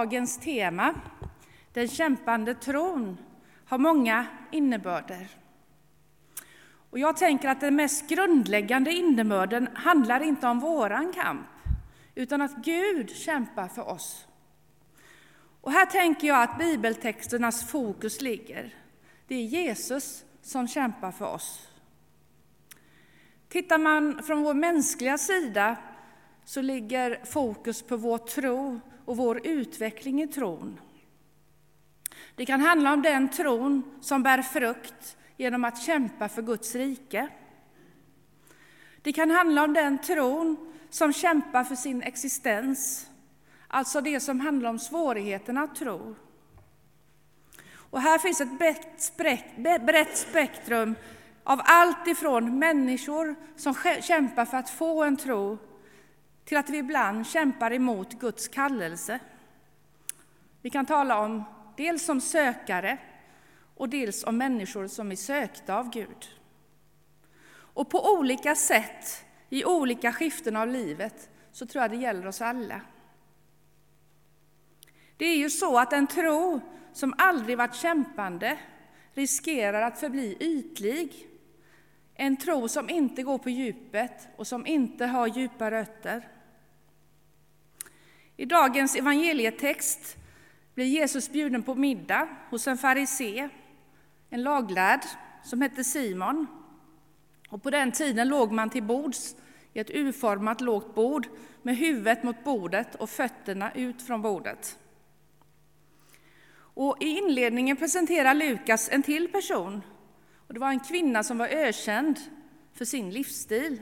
Dagens tema, den kämpande tron, har många innebörder. Och jag tänker att den mest grundläggande innebörden handlar inte om våran kamp, utan att Gud kämpar för oss. Och här tänker jag att bibeltexternas fokus ligger. Det är Jesus som kämpar för oss. Tittar man från vår mänskliga sida så ligger fokus på vår tro och vår utveckling i tron. Det kan handla om den tron som bär frukt genom att kämpa för Guds rike. Det kan handla om den tron som kämpar för sin existens, alltså det som handlar om svårigheten att tro. Och här finns ett brett spektrum av allt ifrån människor som kämpar för att få en tro till att vi ibland kämpar emot Guds kallelse. Vi kan tala om dels som sökare och dels om människor som är sökta av Gud. Och på olika sätt, i olika skiften av livet, så tror jag det gäller oss alla. Det är ju så att en tro som aldrig varit kämpande riskerar att förbli ytlig. En tro som inte går på djupet och som inte har djupa rötter. I dagens evangelietext blir Jesus bjuden på middag hos en farisé, en laglärd som hette Simon. Och på den tiden låg man till bords i ett urformat lågt bord med huvudet mot bordet och fötterna ut från bordet. Och I inledningen presenterar Lukas en till person. Och det var en kvinna som var ökänd för sin livsstil.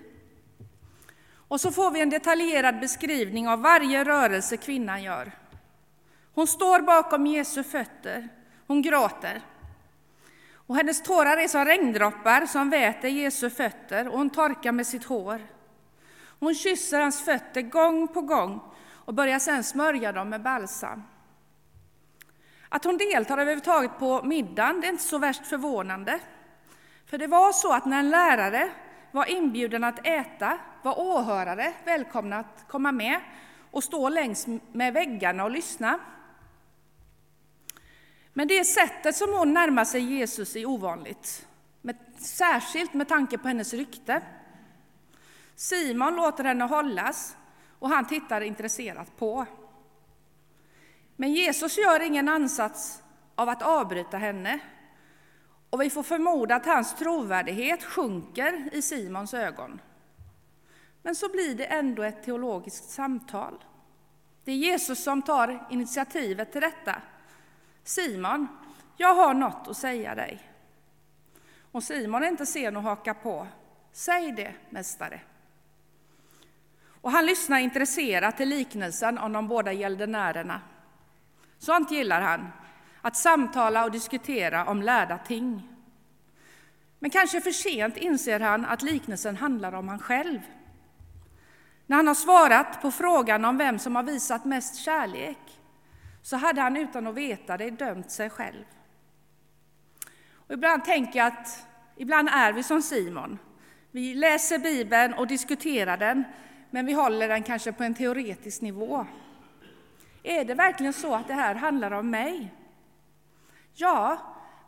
Och så får vi en detaljerad beskrivning av varje rörelse kvinnan gör. Hon står bakom Jesu fötter, hon gråter. Och hennes tårar är som regndroppar som väter Jesu fötter och hon torkar med sitt hår. Hon kysser hans fötter gång på gång och börjar sedan smörja dem med balsam. Att hon deltar överhuvudtaget på middagen det är inte så värst förvånande. För det var så att när en lärare var inbjuden att äta var åhörare välkomna att komma med och stå längs med väggarna och lyssna. Men det sättet som hon närmar sig Jesus är ovanligt, med, särskilt med tanke på hennes rykte. Simon låter henne hållas och han tittar intresserat på. Men Jesus gör ingen ansats av att avbryta henne och vi får förmoda att hans trovärdighet sjunker i Simons ögon. Men så blir det ändå ett teologiskt samtal. Det är Jesus som tar initiativet till detta. Simon, jag har något att säga dig. Och Simon är inte sen att haka på. Säg det, mästare. Och han lyssnar intresserat till liknelsen om de båda gäldenärerna. Sånt gillar han, att samtala och diskutera om lärda ting. Men kanske för sent inser han att liknelsen handlar om han själv. När han har svarat på frågan om vem som har visat mest kärlek så hade han utan att veta det dömt sig själv. Och ibland tänker jag att ibland är vi som Simon. Vi läser Bibeln och diskuterar den, men vi håller den kanske på en teoretisk nivå. Är det verkligen så att det här handlar om mig? Ja,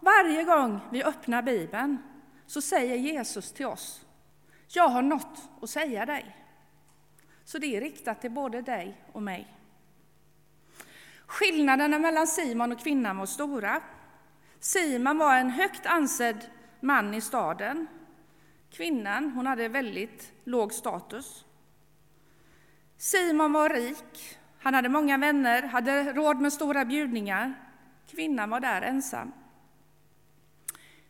varje gång vi öppnar Bibeln så säger Jesus till oss, jag har något att säga dig. Så det är riktat till både dig och mig. Skillnaderna mellan Simon och kvinnan var stora. Simon var en högt ansedd man i staden. Kvinnan hon hade väldigt låg status. Simon var rik, han hade många vänner, hade råd med stora bjudningar. Kvinnan var där ensam.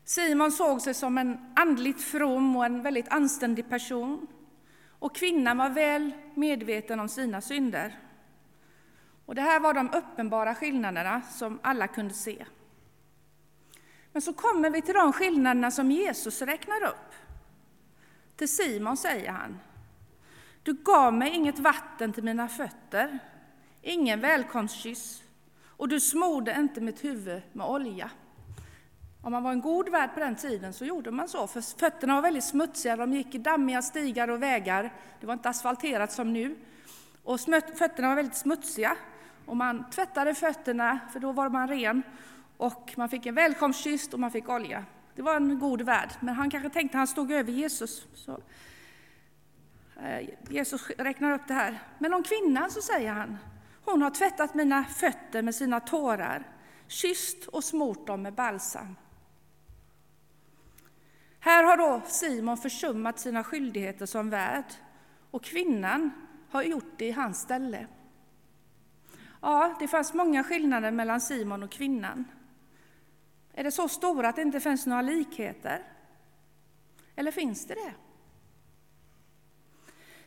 Simon såg sig som en andligt from och en väldigt anständig person. Och kvinnan var väl medveten om sina synder. Och det här var de uppenbara skillnaderna som alla kunde se. Men så kommer vi till de skillnaderna som Jesus räknar upp. Till Simon säger han, du gav mig inget vatten till mina fötter, ingen välkomstkyss, och du smorde inte mitt huvud med olja. Om man var en god värd på den tiden så gjorde man så, för fötterna var väldigt smutsiga, de gick i dammiga stigar och vägar, det var inte asfalterat som nu, och fötterna var väldigt smutsiga. och man tvättade fötterna, för då var man ren, och man fick en välkomstkyss och man fick olja. Det var en god värld, men han kanske tänkte att han stod över Jesus. Så, eh, Jesus räknar upp det här. Men om kvinnan så säger han, hon har tvättat mina fötter med sina tårar, kysst och smort dem med balsam. Här har då Simon försummat sina skyldigheter som värd och kvinnan har gjort det i hans ställe. Ja, det fanns många skillnader mellan Simon och kvinnan. Är det så stora att det inte finns några likheter? Eller finns det det?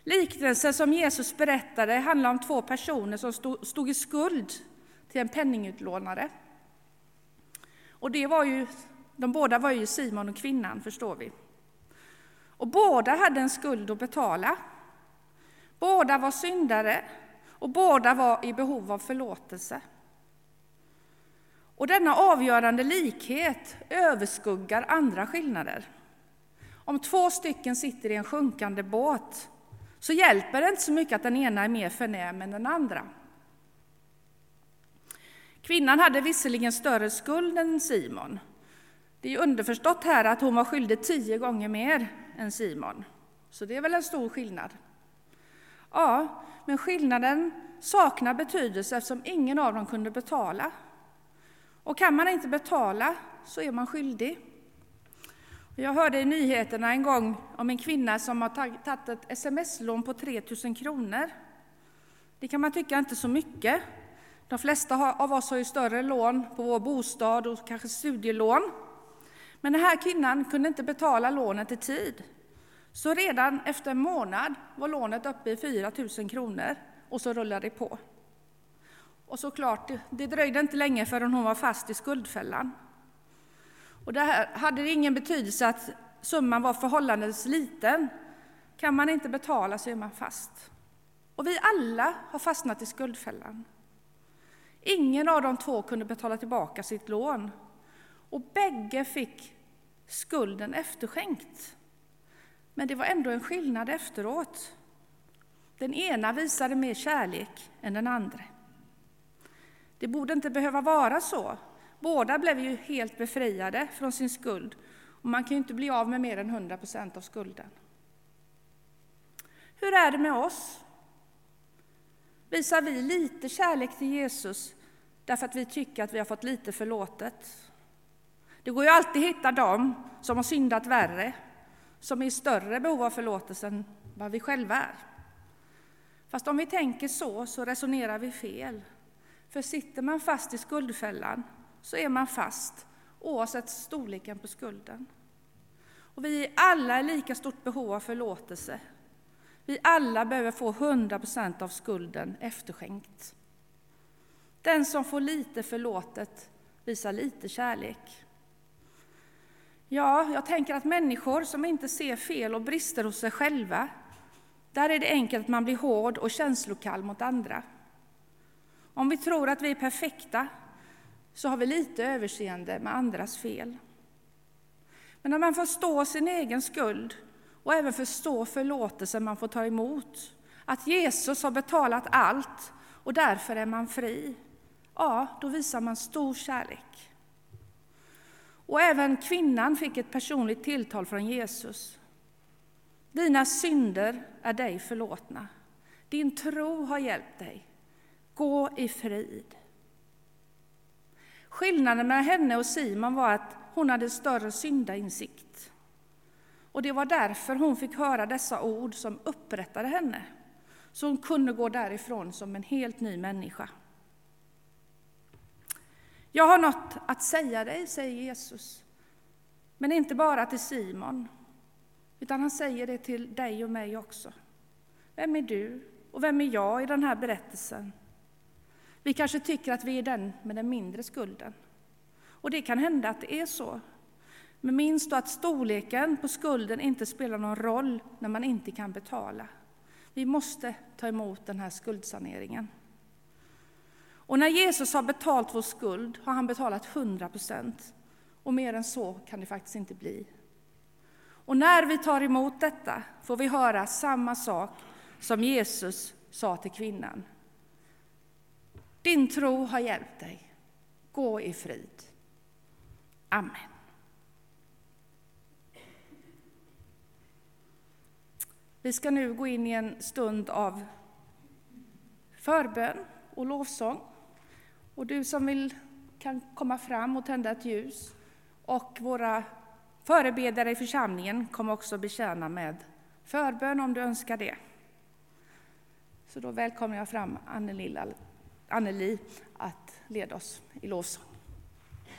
Liknelsen som Jesus berättade handlar om två personer som stod i skuld till en penningutlånare. Och det var ju, de båda var ju Simon och kvinnan, förstår vi. Och båda hade en skuld att betala. Båda var syndare och båda var i behov av förlåtelse. Och denna avgörande likhet överskuggar andra skillnader. Om två stycken sitter i en sjunkande båt så hjälper det inte så mycket att den ena är mer förnäm än den andra. Kvinnan hade visserligen större skuld än Simon. Det är underförstått här att hon var skyldig tio gånger mer än Simon. Så det är väl en stor skillnad. Ja, men skillnaden saknar betydelse eftersom ingen av dem kunde betala. Och kan man inte betala så är man skyldig. Jag hörde i nyheterna en gång om en kvinna som har tagit ett sms-lån på 3 000 kronor. Det kan man tycka inte så mycket. De flesta av oss har ju större lån på vår bostad och kanske studielån. Men den här kvinnan kunde inte betala lånet i tid. Så redan efter en månad var lånet uppe i 4 000 kronor och så rullade det på. Och såklart, det dröjde inte länge förrän hon var fast i skuldfällan. Och där hade det ingen betydelse att summan var förhållandevis liten. Kan man inte betala så är man fast. Och vi alla har fastnat i skuldfällan. Ingen av de två kunde betala tillbaka sitt lån och bägge fick skulden efterskänkt. Men det var ändå en skillnad efteråt. Den ena visade mer kärlek än den andra. Det borde inte behöva vara så. Båda blev ju helt befriade från sin skuld och man kan ju inte bli av med mer än 100 procent av skulden. Hur är det med oss? Visar vi lite kärlek till Jesus därför att vi tycker att vi har fått lite förlåtet? Det går ju alltid att hitta dem som har syndat värre, som är i större behov av förlåtelse än vad vi själva är. Fast om vi tänker så, så resonerar vi fel. För sitter man fast i skuldfällan så är man fast, oavsett storleken på skulden. Och vi är alla i lika stort behov av förlåtelse. Vi alla behöver få 100 procent av skulden efterskänkt. Den som får lite förlåtet visar lite kärlek. Ja, jag tänker att människor som inte ser fel och brister hos sig själva, där är det enkelt att man blir hård och känslokall mot andra. Om vi tror att vi är perfekta så har vi lite överseende med andras fel. Men när man förstår sin egen skuld och även förstår förlåtelsen man får ta emot, att Jesus har betalat allt och därför är man fri, ja, då visar man stor kärlek. Och även kvinnan fick ett personligt tilltal från Jesus. Dina synder är dig förlåtna. Din tro har hjälpt dig. Gå i frid. Skillnaden mellan henne och Simon var att hon hade större syndainsikt. Och det var därför hon fick höra dessa ord som upprättade henne, så hon kunde gå därifrån som en helt ny människa. Jag har något att säga dig, säger Jesus. Men inte bara till Simon, utan han säger det till dig och mig också. Vem är du och vem är jag i den här berättelsen? Vi kanske tycker att vi är den med den mindre skulden. Och det kan hända att det är så. Men minns då att storleken på skulden inte spelar någon roll när man inte kan betala. Vi måste ta emot den här skuldsaneringen. Och när Jesus har betalt vår skuld har han betalat 100 procent. Och mer än så kan det faktiskt inte bli. Och när vi tar emot detta får vi höra samma sak som Jesus sa till kvinnan. Din tro har hjälpt dig. Gå i frid. Amen. Vi ska nu gå in i en stund av förbön och lovsång. Och du som vill kan komma fram och tända ett ljus. Och våra förebedjare i församlingen kommer också betjäna med förbön om du önskar det. Så då välkomnar jag fram Anneli att leda oss i lovsång.